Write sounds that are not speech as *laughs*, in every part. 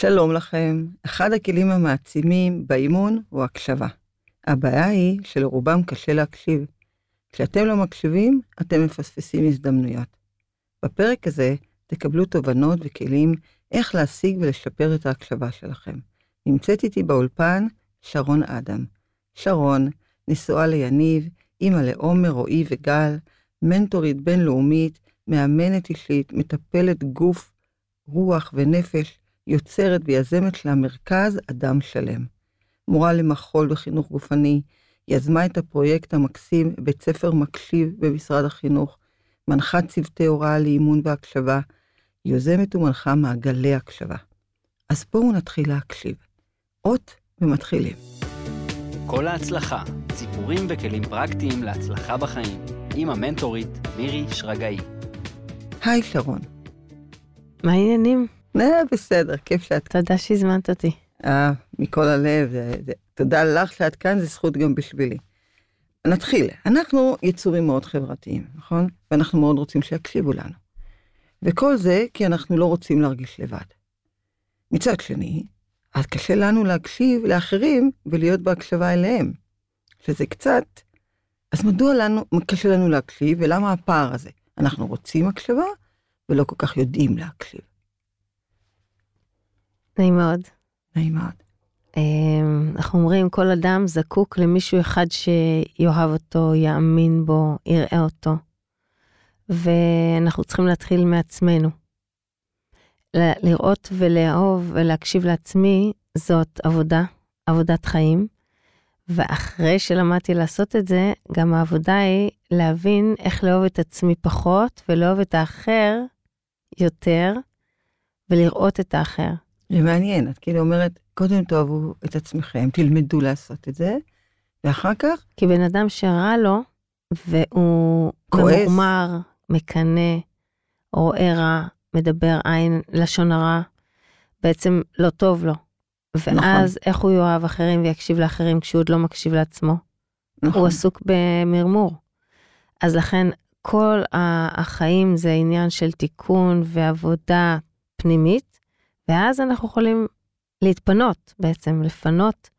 שלום לכם. אחד הכלים המעצימים באימון הוא הקשבה. הבעיה היא שלרובם קשה להקשיב. כשאתם לא מקשיבים, אתם מפספסים הזדמנויות. בפרק הזה תקבלו תובנות וכלים איך להשיג ולשפר את ההקשבה שלכם. נמצאת איתי באולפן שרון אדם. שרון, נשואה ליניב, אימא לעומר, רועי וגל, מנטורית בינלאומית, מאמנת אישית, מטפלת גוף, רוח ונפש, יוצרת ויזמת למרכז אדם שלם. מורה למחול וחינוך גופני, יזמה את הפרויקט המקסים בית ספר מקשיב במשרד החינוך, מנחה צוותי הוראה לאימון והקשבה, יוזמת ומנחה מעגלי הקשבה. אז בואו נתחיל להקשיב. אות ומתחילים. כל ההצלחה, סיפורים וכלים פרקטיים להצלחה בחיים, עם המנטורית מירי שרגאי. היי שרון. מה העניינים? אה, בסדר, כיף שאת כאן. תודה שהזמנת אותי. אה, מכל הלב, זה, זה, תודה לך שאת כאן, זה זכות גם בשבילי. נתחיל. אנחנו יצורים מאוד חברתיים, נכון? ואנחנו מאוד רוצים שיקשיבו לנו. וכל זה כי אנחנו לא רוצים להרגיש לבד. מצד שני, אז קשה לנו להקשיב לאחרים ולהיות בהקשבה אליהם. שזה קצת, אז מדוע לנו, קשה לנו להקשיב ולמה הפער הזה? אנחנו רוצים הקשבה ולא כל כך יודעים להקשיב. נעים מאוד. נעים מאוד. אמ, אנחנו אומרים, כל אדם זקוק למישהו אחד שיאהב אותו, יאמין בו, יראה אותו. ואנחנו צריכים להתחיל מעצמנו. לראות ולאהוב ולהקשיב לעצמי זאת עבודה, עבודת חיים. ואחרי שלמדתי לעשות את זה, גם העבודה היא להבין איך לאהוב את עצמי פחות ולאהוב את האחר יותר, ולראות את האחר. זה מעניין, את כאילו אומרת, קודם תאהבו את עצמכם, תלמדו לעשות את זה, ואחר כך... כי בן אדם שרע לו, והוא כועס. ממורמר, מקנא, רואה רע, מדבר עין, לשון הרע, בעצם לא טוב לו. ואז נכון. איך הוא יאהב אחרים ויקשיב לאחרים כשהוא עוד לא מקשיב לעצמו? נכון. הוא עסוק במרמור. אז לכן כל החיים זה עניין של תיקון ועבודה פנימית, ואז אנחנו יכולים להתפנות בעצם, לפנות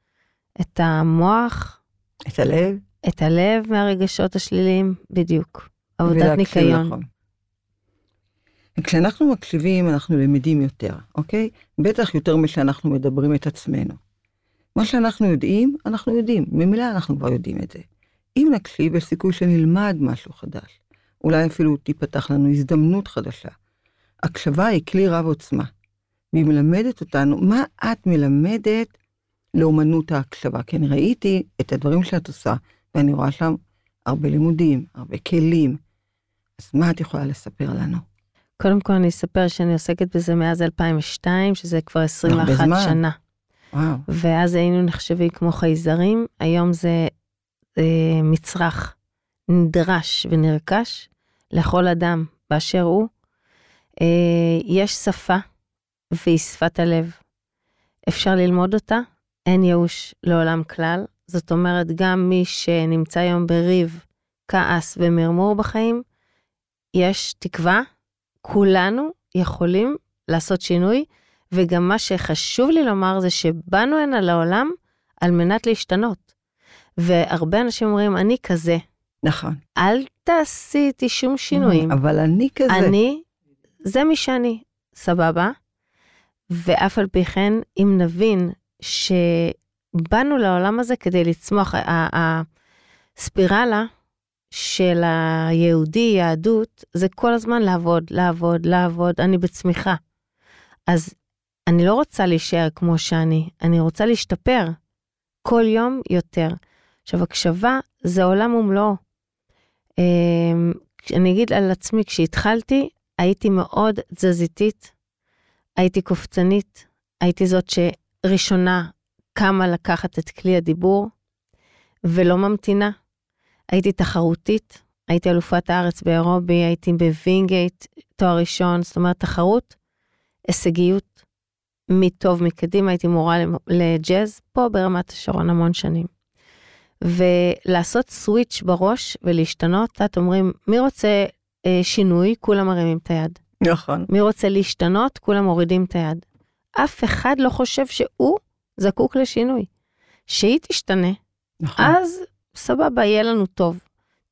את המוח, את הלב. את הלב מהרגשות השליליים, בדיוק. עבודת ניקיון. נכון. כשאנחנו מקשיבים, אנחנו למדים יותר, אוקיי? בטח יותר משאנחנו מדברים את עצמנו. מה שאנחנו יודעים, אנחנו יודעים. ממילא אנחנו כבר יודעים את זה. אם נקשיב, יש סיכוי שנלמד משהו חדש. אולי אפילו תיפתח לנו הזדמנות חדשה. הקשבה היא כלי רב עוצמה, והיא מלמדת אותנו מה את מלמדת לאומנות ההקשבה. כי אני ראיתי את הדברים שאת עושה, ואני רואה שם הרבה לימודים, הרבה כלים. אז מה את יכולה לספר לנו? קודם כל אני אספר שאני עוסקת בזה מאז 2002, שזה כבר 21 זמן. שנה. וואו, ואז היינו נחשבים כמו חייזרים, היום זה אה, מצרך נדרש ונרכש לכל אדם באשר הוא. אה, יש שפה, והיא שפת הלב. אפשר ללמוד אותה, אין ייאוש לעולם כלל. זאת אומרת, גם מי שנמצא היום בריב, כעס ומרמור בחיים, יש תקווה, כולנו יכולים לעשות שינוי, וגם מה שחשוב לי לומר זה שבאנו הנה לעולם על מנת להשתנות. והרבה אנשים אומרים, אני כזה, נכון. אל תעשי איתי שום שינויים. אבל אני כזה. אני, זה מי שאני, סבבה? ואף על פי כן, אם נבין שבאנו לעולם הזה כדי לצמוח, הספירלה של היהודי, יהדות, זה כל הזמן לעבוד, לעבוד, לעבוד, אני בצמיחה. אז אני לא רוצה להישאר כמו שאני, אני רוצה להשתפר כל יום יותר. עכשיו, הקשבה זה עולם ומלואו. אמ, אני אגיד על עצמי, כשהתחלתי, הייתי מאוד תזזיתית, הייתי קופצנית, הייתי זאת שראשונה קמה לקחת את כלי הדיבור, ולא ממתינה. הייתי תחרותית, הייתי אלופת הארץ באירובי, הייתי בווינגייט, תואר ראשון, זאת אומרת תחרות, הישגיות, מ top מקדימה, הייתי מורה לג'אז, פה ברמת השרון המון שנים. ולעשות סוויץ' בראש ולהשתנות, את אומרים, מי רוצה אה, שינוי? כולם מרימים את היד. נכון. מי רוצה להשתנות? כולם מורידים את היד. אף אחד לא חושב שהוא זקוק לשינוי. שהיא תשתנה, נכון. אז סבבה, יהיה לנו טוב.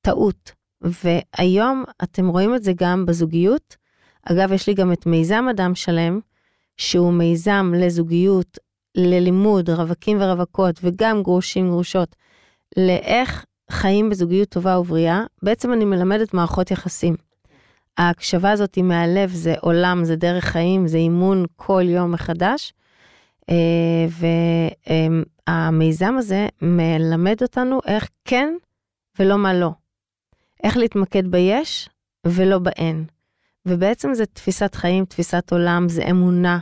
טעות. והיום אתם רואים את זה גם בזוגיות. אגב, יש לי גם את מיזם אדם שלם, שהוא מיזם לזוגיות, ללימוד רווקים ורווקות, וגם גרושים גרושות, לאיך חיים בזוגיות טובה ובריאה. בעצם אני מלמדת מערכות יחסים. ההקשבה הזאת היא מהלב, זה עולם, זה דרך חיים, זה אימון כל יום מחדש. אה, והמיזם הזה מלמד אותנו איך כן ולא מה לא. איך להתמקד ביש ולא באין. ובעצם זה תפיסת חיים, תפיסת עולם, זה אמונה,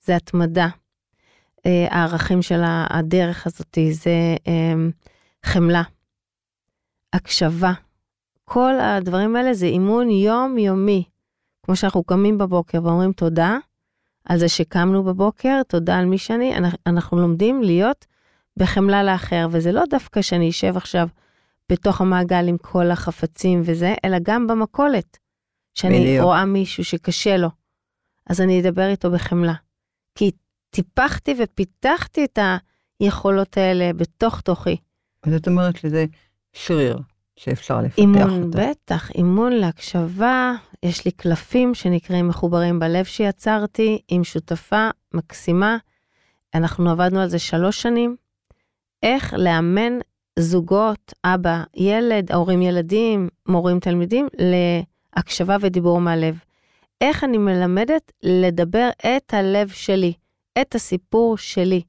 זה התמדה. אה, הערכים של הדרך הזאתי, זה אה, חמלה, הקשבה. כל הדברים האלה זה אימון יומיומי. כמו שאנחנו קמים בבוקר ואומרים תודה על זה שקמנו בבוקר, תודה על מי שאני, אנחנו לומדים להיות בחמלה לאחר, וזה לא דווקא שאני אשב עכשיו בתוך המעגל עם כל החפצים וזה, אלא גם במכולת. שאני בדיוק. רואה מישהו שקשה לו, אז אני אדבר איתו בחמלה. כי טיפחתי ופיתחתי את היכולות האלה בתוך תוכי. זאת אומרת שזה שריר שאפשר לפתח אימון, אותו. בטח, אימון להקשבה. יש לי קלפים שנקראים מחוברים בלב שיצרתי, עם שותפה מקסימה. אנחנו עבדנו על זה שלוש שנים. איך לאמן זוגות, אבא, ילד, ההורים ילדים, מורים תלמידים, להקשבה ודיבור מהלב. איך אני מלמדת לדבר את הלב שלי, את הסיפור שלי,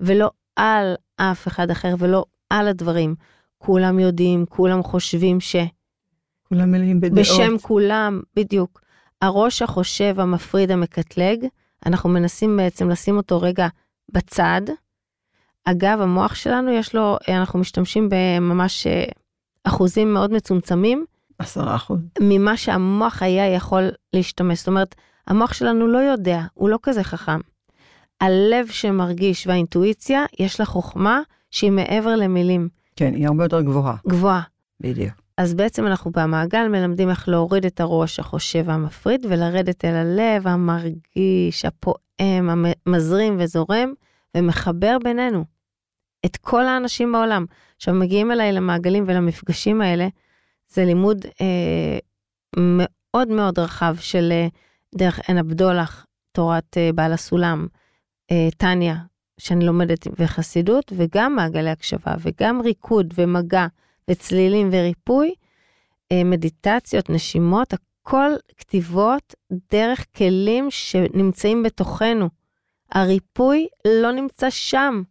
ולא על אף אחד אחר ולא על הדברים. כולם יודעים, כולם חושבים ש... כולם מלאים בדעות. בשם כולם, בדיוק. הראש החושב, המפריד, המקטלג, אנחנו מנסים בעצם לשים אותו רגע בצד. אגב, המוח שלנו, יש לו, אנחנו משתמשים בממש אה, אחוזים מאוד מצומצמים. עשרה אחוז. ממה שהמוח היה יכול להשתמש. זאת אומרת, המוח שלנו לא יודע, הוא לא כזה חכם. הלב שמרגיש והאינטואיציה, יש לה חוכמה שהיא מעבר למילים. כן, היא הרבה יותר גבוהה. גבוהה. בדיוק. אז בעצם אנחנו במעגל מלמדים איך להוריד את הראש החושב והמפריד ולרדת אל הלב המרגיש, הפועם, המזרים וזורם ומחבר בינינו את כל האנשים בעולם. עכשיו מגיעים אליי למעגלים ולמפגשים האלה, זה לימוד אה, מאוד מאוד רחב של אה, דרך עין הבדולח, תורת אה, בעל הסולם, אה, טניה, שאני לומדת בחסידות, וגם מעגלי הקשבה, וגם ריקוד ומגע וצלילים וריפוי, אה, מדיטציות, נשימות, הכל כתיבות דרך כלים שנמצאים בתוכנו. הריפוי לא נמצא שם,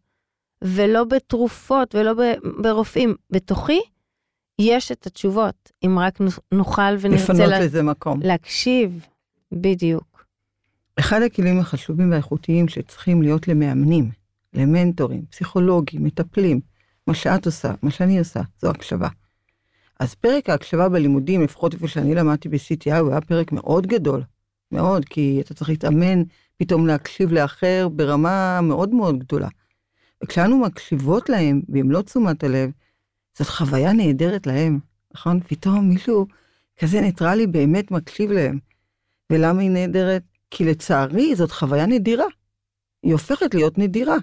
ולא בתרופות ולא ברופאים. בתוכי יש את התשובות, אם רק נוכל ונרצה... לפנות לה... לזה מקום. להקשיב, בדיוק. אחד הכלים החשובים והאיכותיים שצריכים להיות למאמנים, למנטורים, פסיכולוגים, מטפלים, מה שאת עושה, מה שאני עושה, זו הקשבה. אז פרק ההקשבה בלימודים, לפחות איפה שאני למדתי ב-CTI, הוא היה פרק מאוד גדול, מאוד, כי אתה צריך להתאמן פתאום להקשיב לאחר ברמה מאוד מאוד גדולה. וכשאנו מקשיבות להם במלוא תשומת הלב, זאת חוויה נהדרת להם, נכון? פתאום מישהו כזה ניטרלי באמת מקשיב להם. ולמה היא נהדרת? כי לצערי זאת חוויה נדירה. היא הופכת להיות נדירה.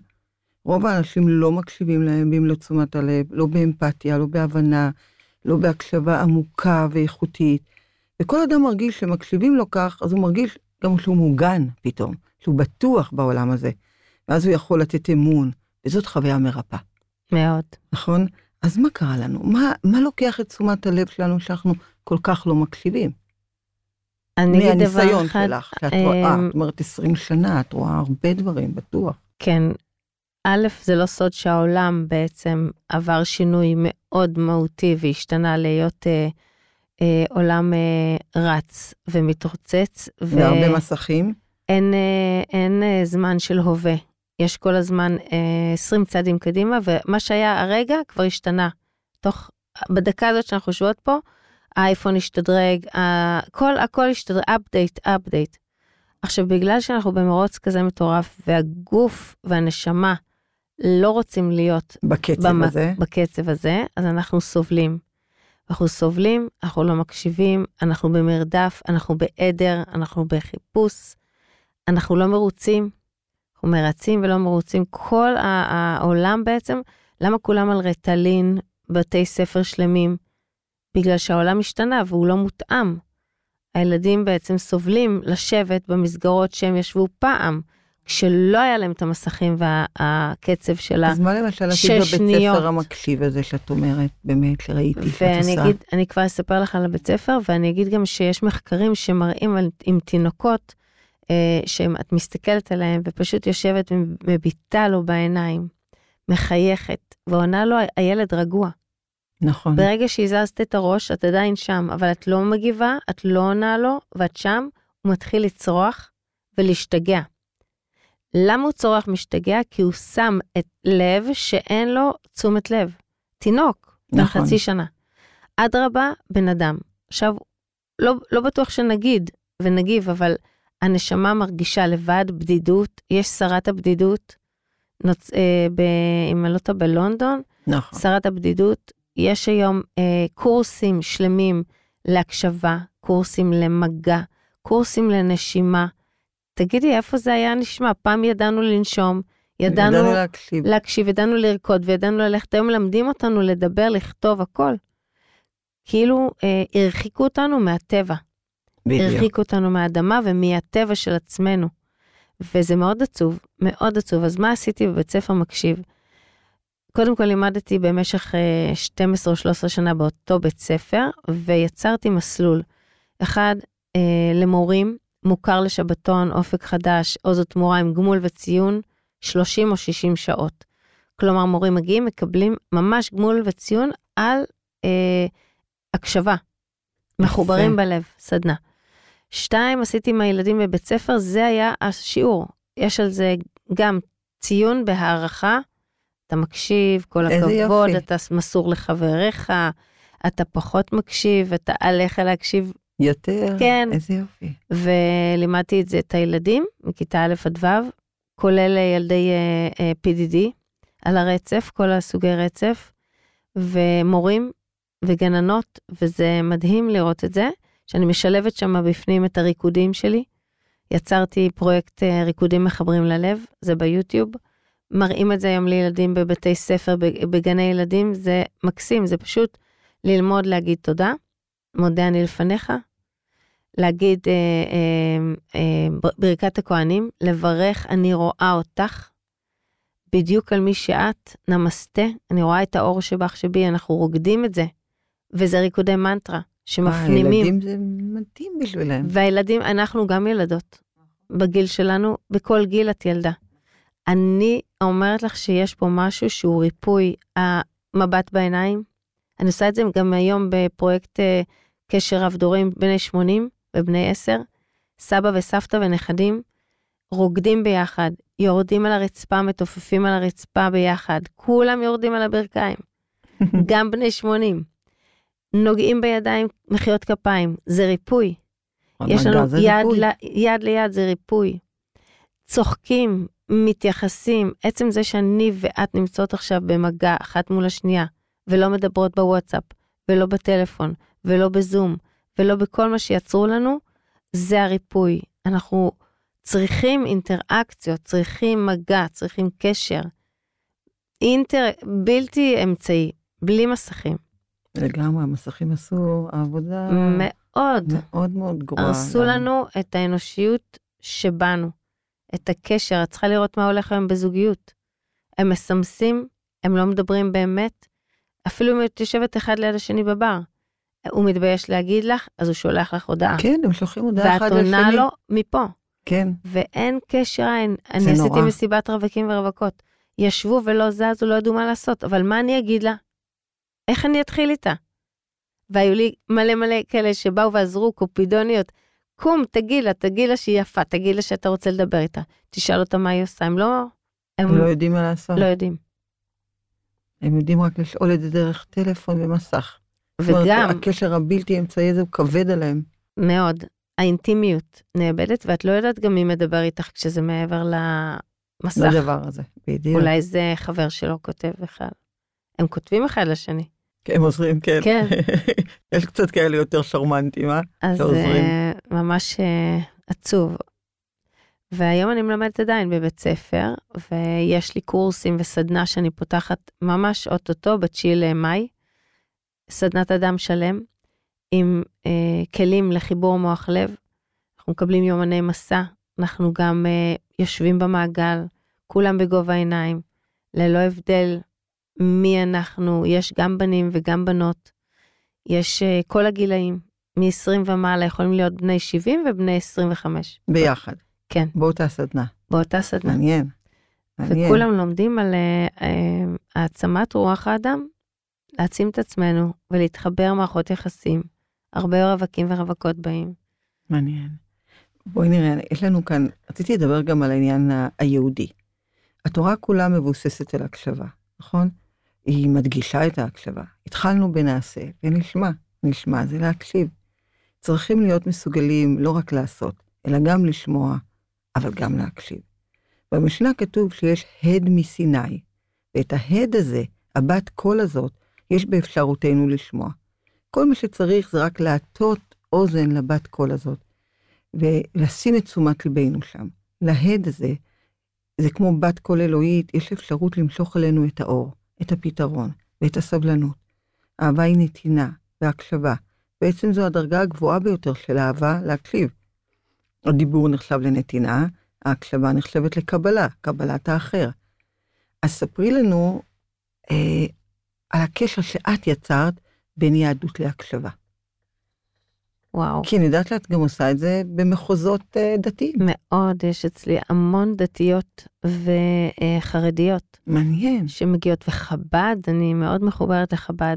רוב האנשים לא מקשיבים להם במלוא תשומת הלב, לא באמפתיה, לא בהבנה, לא בהקשבה עמוקה ואיכותית. וכל אדם מרגיש שמקשיבים לו כך, אז הוא מרגיש גם שהוא מוגן פתאום, שהוא בטוח בעולם הזה. ואז הוא יכול לתת אמון, וזאת חוויה מרפאה. מאוד. נכון? אז מה קרה לנו? מה, מה לוקח את תשומת הלב שלנו שאנחנו כל כך לא מקשיבים? אני אגיד דבר אחד... מהניסיון שלך, שאת רואה, את אומרת 20 שנה, את רואה הרבה דברים, בטוח. כן. א', זה לא סוד שהעולם בעצם עבר שינוי מאוד מהותי והשתנה להיות אה, אה, עולם אה, רץ ומתרוצץ. והרבה מסכים. אין, אה, אין אה, זמן של הווה. יש כל הזמן אה, 20 צעדים קדימה, ומה שהיה הרגע כבר השתנה. תוך, בדקה הזאת שאנחנו יושבות פה, האייפון השתדרג, הכל, הכל השתדרג, אפדייט, אפדייט. עכשיו, בגלל שאנחנו במרוץ כזה מטורף, והגוף והנשמה לא רוצים להיות בקצב במ... הזה, בקצב הזה, אז אנחנו סובלים. אנחנו סובלים, אנחנו לא מקשיבים, אנחנו במרדף, אנחנו בעדר, אנחנו בחיפוש, אנחנו לא מרוצים, אנחנו מרצים ולא מרוצים. כל העולם בעצם, למה כולם על רטלין, בתי ספר שלמים? בגלל שהעולם השתנה והוא לא מותאם. הילדים בעצם סובלים לשבת במסגרות שהם ישבו פעם, כשלא היה להם את המסכים והקצב של השש שניות. אז מה למשל עשית בבית ספר המקשיב הזה שאת אומרת, באמת, שראיתי שאת ואני עושה? אגיד, אני כבר אספר לך על הבית ספר, ואני אגיד גם שיש מחקרים שמראים על, עם תינוקות, אה, שאת מסתכלת עליהם ופשוט יושבת ומביטה לו בעיניים, מחייכת, ועונה לו, הילד רגוע. נכון. ברגע שהזזת את הראש, את עדיין שם, אבל את לא מגיבה, את לא עונה לו, ואת שם, הוא מתחיל לצרוח ולהשתגע. למה הוא צורח משתגע? כי הוא שם את לב שאין לו תשומת לב. תינוק, נכון. חצי שנה. אדרבה, בן אדם. עכשיו, לא, לא בטוח שנגיד ונגיב, אבל הנשמה מרגישה לבד, בדידות, יש שרת הבדידות, נוצ... אה, ב... אם אני לא טועה, בלונדון, נכון. שרת הבדידות, יש היום אה, קורסים שלמים להקשבה, קורסים למגע, קורסים לנשימה. תגידי, איפה זה היה נשמע? פעם ידענו לנשום, ידענו ידענו להקשיב. להקשיב, ידענו לרקוד וידענו ללכת. היום מלמדים אותנו לדבר, לכתוב, הכל. כאילו אה, הרחיקו אותנו מהטבע, בדיוק. הרחיקו אותנו מהאדמה ומהטבע של עצמנו. וזה מאוד עצוב, מאוד עצוב. אז מה עשיתי בבית ספר מקשיב? קודם כל לימדתי במשך אה, 12 או 13 שנה באותו בית ספר, ויצרתי מסלול. אחד, אה, למורים, מוכר לשבתון, אופק חדש, עוז ותמורה עם גמול וציון, 30 או 60 שעות. כלומר, מורים מגיעים, מקבלים ממש גמול וציון על אה, הקשבה. מחוברים בלב, סדנה. שתיים, עשיתי עם הילדים בבית ספר, זה היה השיעור. יש על זה גם ציון בהערכה, אתה מקשיב, כל הכבוד, יופי. אתה מסור לחבריך, אתה פחות מקשיב, אתה עליך להקשיב, יותר? כן. איזה יופי. ולימדתי את זה את הילדים מכיתה א' עד ו', כולל אה, ילדי אה, אה, PDD, על הרצף, כל הסוגי רצף, ומורים וגננות, וזה מדהים לראות את זה, שאני משלבת שם בפנים את הריקודים שלי. יצרתי פרויקט אה, ריקודים מחברים ללב, זה ביוטיוב. מראים את זה היום לילדים בבתי ספר, בג- בגני ילדים, זה מקסים, זה פשוט ללמוד להגיד תודה, מודה אני לפניך, להגיד אה, אה, אה, בר- ברכת הכוהנים, לברך אני רואה אותך, בדיוק על מי שאת, נמסטה, אני רואה את האור שבך שבי, אנחנו רוקדים את זה, וזה ריקודי מנטרה שמפנימים. הילדים זה מתאים בשבילם. והילדים, אנחנו גם ילדות. בגיל שלנו, בכל גיל את ילדה. אני אומרת לך שיש פה משהו שהוא ריפוי המבט בעיניים. אני עושה את זה גם היום בפרויקט אה, קשר רב דורי עם בני 80 ובני 10. סבא וסבתא ונכדים רוקדים ביחד, יורדים על הרצפה, מתופפים על הרצפה ביחד, כולם יורדים על הברכיים, *laughs* גם בני 80. נוגעים בידיים, מחיאות כפיים, זה ריפוי. יש לנו יד, ריפוי. ל, יד ליד זה ריפוי. צוחקים, מתייחסים, עצם זה שאני ואת נמצאות עכשיו במגע אחת מול השנייה, ולא מדברות בוואטסאפ, ולא בטלפון, ולא בזום, ולא בכל מה שיצרו לנו, זה הריפוי. אנחנו צריכים אינטראקציות, צריכים מגע, צריכים קשר. אינטר... בלתי אמצעי, בלי מסכים. לגמרי, המסכים עשו עבודה מאוד. מאוד מאוד גרועה. הרסו לנו. לנו את האנושיות שבנו, את הקשר. את צריכה לראות מה הולך היום בזוגיות. הם מסמסים, הם לא מדברים באמת. אפילו אם את יושבת אחד ליד השני בבר, הוא מתבייש להגיד לך, אז הוא שולח לך הודעה. כן, הם שולחים הודעה אחד ואת לשני. עונה לו מפה. כן, ואין קשר עין. אני זה עשיתי נורא. מסיבת רווקים ורווקות. ישבו ולא זזו, לא ידעו מה לעשות, אבל מה אני אגיד לה? איך אני אתחיל איתה? והיו לי מלא מלא כאלה שבאו ועזרו, קופידוניות. קום, תגיד לה, תגיד לה שהיא יפה, תגיד לה שאתה רוצה לדבר איתה. תשאל אותה מה היא עושה, הם לא... הם הם לא יודעים מה לעשות. לא יודעים. הם יודעים רק לשאול את זה דרך טלפון ומסך. וגם, הקשר הבלתי אמצעי הזה הוא כבד עליהם. מאוד, האינטימיות נאבדת, ואת לא יודעת גם מי מדבר איתך כשזה מעבר למסך. לדבר הזה, בדיוק. אולי זה חבר שלו כותב בכלל. הם כותבים אחד לשני. הם עוזרים, כן. כן. *laughs* יש קצת כאלה יותר שרמנטים, אה? אז שעוזרים. אה, ממש אה, עצוב. והיום אני מלמדת עדיין בבית ספר, ויש לי קורסים וסדנה שאני פותחת ממש אוטוטו, ב-9 למאי, סדנת אדם שלם, עם אה, כלים לחיבור מוח לב. אנחנו מקבלים יומני מסע, אנחנו גם אה, יושבים במעגל, כולם בגובה העיניים, ללא הבדל מי אנחנו, יש גם בנים וגם בנות, יש uh, כל הגילאים, מ-20 ומעלה יכולים להיות בני 70 ובני 25. ביחד. כן. באותה סדנה. באותה סדנה. מעניין. מעניין. וכולם לומדים על uh, uh, העצמת רוח האדם, להעצים את עצמנו ולהתחבר מערכות יחסים. הרבה רווקים ורווקות באים. מעניין. בואי נראה, יש לנו כאן, רציתי לדבר גם על העניין היהודי. התורה כולה מבוססת על הקשבה, נכון? היא מדגישה את ההקשבה. התחלנו בנעשה ונשמע. נשמע זה להקשיב. צריכים להיות מסוגלים לא רק לעשות, אלא גם לשמוע, אבל גם להקשיב. במשנה כתוב שיש הד מסיני, ואת ההד הזה, הבת קול הזאת, יש באפשרותנו לשמוע. כל מה שצריך זה רק להטות אוזן לבת קול הזאת, ולשים את תשומת ליבנו שם. להד הזה, זה כמו בת קול אלוהית, יש אפשרות למשוך אלינו את האור. את הפתרון ואת הסבלנות. אהבה היא נתינה והקשבה. בעצם זו הדרגה הגבוהה ביותר של אהבה להקשיב. הדיבור נחשב לנתינה, ההקשבה נחשבת לקבלה, קבלת האחר. אז ספרי לנו אה, על הקשר שאת יצרת בין יהדות להקשבה. וואו. כי אני יודעת שאת גם עושה את זה במחוזות uh, דתיים. מאוד, יש אצלי המון דתיות וחרדיות. מעניין. שמגיעות, וחב"ד, אני מאוד מחוברת לחב"ד.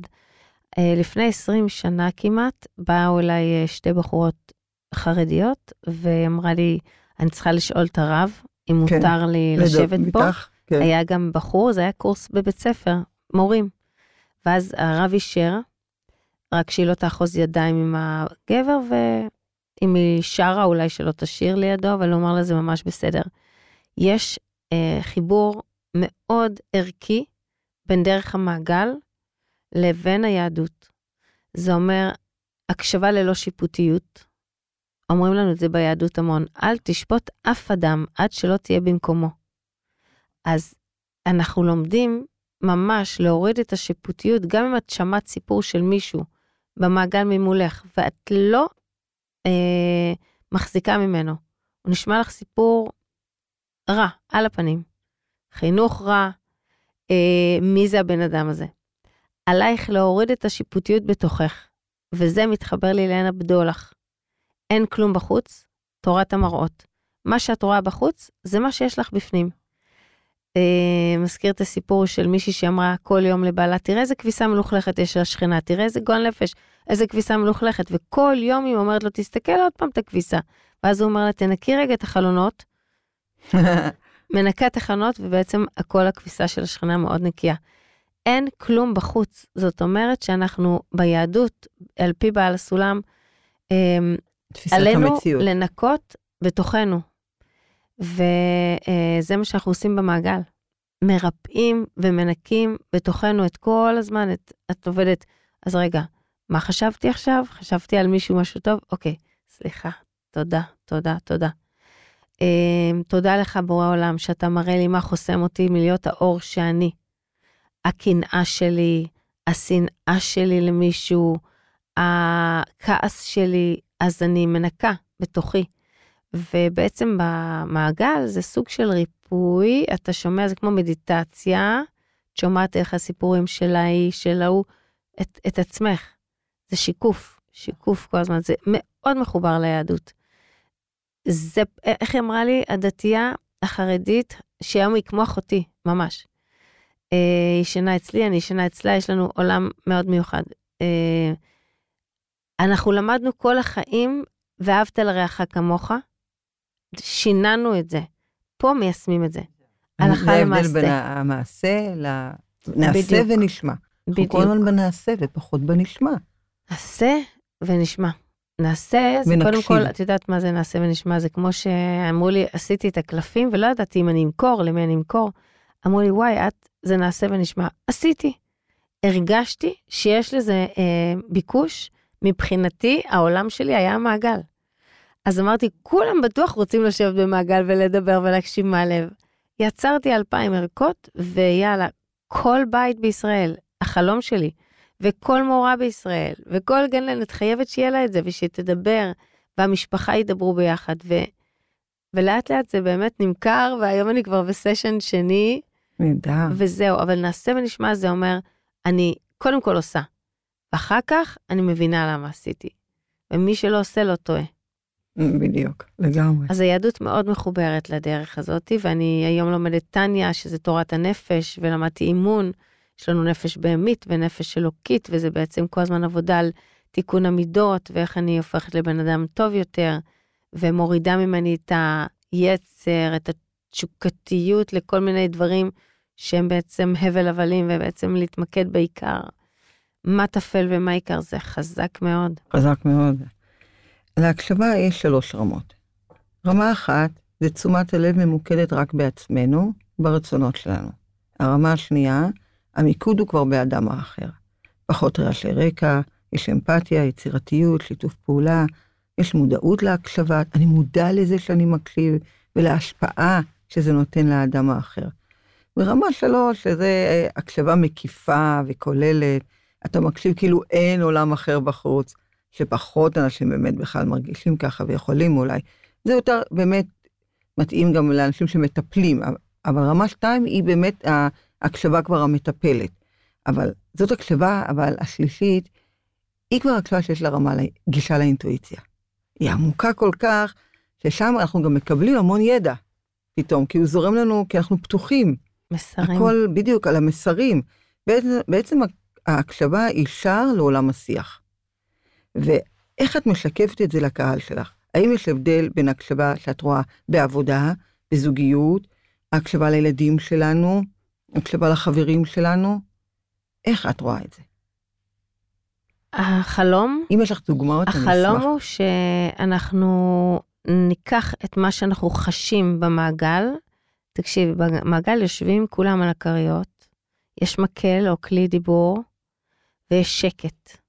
Uh, לפני 20 שנה כמעט, באו אליי uh, שתי בחורות חרדיות, ואמרה לי, אני צריכה לשאול את הרב, אם כן. מותר לי לשבת פה. מתח, כן. היה גם בחור, זה היה קורס בבית ספר, מורים. ואז הרב אישר, רק שהיא לא תאחוז ידיים עם הגבר, ואם היא שרה, אולי שלא תשאיר לידו, אבל לומר לה זה ממש בסדר. יש אה, חיבור מאוד ערכי בין דרך המעגל לבין היהדות. זה אומר הקשבה ללא שיפוטיות. אומרים לנו את זה ביהדות המון, אל תשפוט אף אדם עד שלא תהיה במקומו. אז אנחנו לומדים ממש להוריד את השיפוטיות, גם אם את שמעת סיפור של מישהו במעגל ממולך, ואת לא אה, מחזיקה ממנו. הוא נשמע לך סיפור רע, על הפנים. חינוך רע, אה, מי זה הבן אדם הזה? עלייך להוריד את השיפוטיות בתוכך, וזה מתחבר לי לעין הבדולח. אין כלום בחוץ, תורת המראות. מה שאת רואה בחוץ, זה מה שיש לך בפנים. אה, מזכיר את הסיפור של מישהי שאמרה כל יום לבעלה, תראה איזה כביסה מלוכלכת יש לשכנה, תראה איזה גועל נפש, איזה כביסה מלוכלכת, וכל יום היא אומרת לו, תסתכל עוד פעם את הכביסה. ואז הוא אומר לה, תנקי רגע את החלונות, *laughs* מנקה את החלונות, ובעצם הכל הכביסה של השכנה מאוד נקייה. אין כלום בחוץ. זאת אומרת שאנחנו ביהדות, על פי בעל הסולם, אמ, עלינו המציאות. לנקות בתוכנו. וזה מה שאנחנו עושים במעגל. מרפאים ומנקים בתוכנו את כל הזמן, את, את עובדת, אז רגע, מה חשבתי עכשיו? חשבתי על מישהו משהו טוב? אוקיי, סליחה, תודה, תודה, תודה. Um, תודה לך, בורא עולם, שאתה מראה לי מה חוסם אותי מלהיות האור שאני. הקנאה שלי, השנאה שלי למישהו, הכעס שלי, אז אני מנקה בתוכי. ובעצם במעגל זה סוג של ריפוי, אתה שומע, זה כמו מדיטציה, את שומעת איך הסיפורים של ההיא, של ההוא, את, את עצמך. זה שיקוף, שיקוף כל הזמן, זה מאוד מחובר ליהדות. זה, איך היא אמרה לי, הדתייה החרדית, שהיום היא כמו אחותי, ממש. אה, היא ישנה אצלי, אני ישנה אצלה, יש לנו עולם מאוד מיוחד. אה, אנחנו למדנו כל החיים, ואהבת לרעך כמוך, שיננו את זה. פה מיישמים את זה. הלכה למעשה. זה ההבדל בין המעשה לנעשה ונשמע. בדיוק. אנחנו כל הזמן בנעשה ופחות בנשמע. נעשה ונשמע. נעשה, זה ונקשיב. קודם כל, את יודעת מה זה נעשה ונשמע, זה כמו שאמרו לי, עשיתי את הקלפים ולא ידעתי אם אני אמכור, למי אני אמכור. אמרו לי, וואי, את, זה נעשה ונשמע. עשיתי. הרגשתי שיש לזה אה, ביקוש, מבחינתי, העולם שלי היה מעגל. אז אמרתי, כולם בטוח רוצים לשבת במעגל ולדבר ולהקשיב מהלב. יצרתי אלפיים ערכות, ויאללה, כל בית בישראל, החלום שלי, וכל מורה בישראל, וכל גננת חייבת שיהיה לה את זה, ושתדבר, והמשפחה ידברו ביחד. ו... ולאט לאט זה באמת נמכר, והיום אני כבר בסשן שני. נהדר. וזהו, אבל נעשה ונשמע זה אומר, אני קודם כל עושה, ואחר כך אני מבינה למה עשיתי. ומי שלא עושה לא טועה. בדיוק, לגמרי. אז היהדות מאוד מחוברת לדרך הזאת, ואני היום לומדת טניה, שזה תורת הנפש, ולמדתי אימון. יש לנו נפש בהמית ונפש אלוקית, וזה בעצם כל הזמן עבודה על תיקון המידות, ואיך אני הופכת לבן אדם טוב יותר, ומורידה ממני את היצר, את התשוקתיות לכל מיני דברים שהם בעצם הבל הבלים, ובעצם להתמקד בעיקר. מה טפל ומה עיקר זה חזק מאוד. חזק מאוד. להקשבה יש שלוש רמות. רמה אחת זה תשומת הלב ממוקדת רק בעצמנו, ברצונות שלנו. הרמה השנייה, המיקוד הוא כבר באדם האחר. פחות רעשי רקע, יש אמפתיה, יצירתיות, שיתוף פעולה, יש מודעות להקשבה, אני מודע לזה שאני מקשיב, ולהשפעה שזה נותן לאדם האחר. ברמה שלוש, שזה אה, הקשבה מקיפה וכוללת, אתה מקשיב כאילו אין עולם אחר בחוץ, שפחות אנשים באמת בכלל מרגישים ככה ויכולים אולי. זה יותר באמת מתאים גם לאנשים שמטפלים, אבל רמה שתיים היא באמת ההקשבה כבר המטפלת. אבל זאת הקשבה, אבל השלישית, היא כבר הקשבה שיש לה רמה גישה לאינטואיציה. היא עמוקה כל כך, ששם אנחנו גם מקבלים המון ידע פתאום, כי הוא זורם לנו, כי אנחנו פתוחים. מסרים. הכל בדיוק על המסרים. בעצם, בעצם ההקשבה היא שער לעולם השיח. ואיך את משקפת את זה לקהל שלך? האם יש הבדל בין הקשבה שאת רואה בעבודה, בזוגיות, הקשבה לילדים שלנו, הקשבה לחברים שלנו? איך את רואה את זה? החלום, אם יש לך דוגמאות, אני אשמח. החלום הוא שאנחנו ניקח את מה שאנחנו חשים במעגל. תקשיבי, במעגל יושבים כולם על הכריות, יש מקל או כלי דיבור, ויש שקט.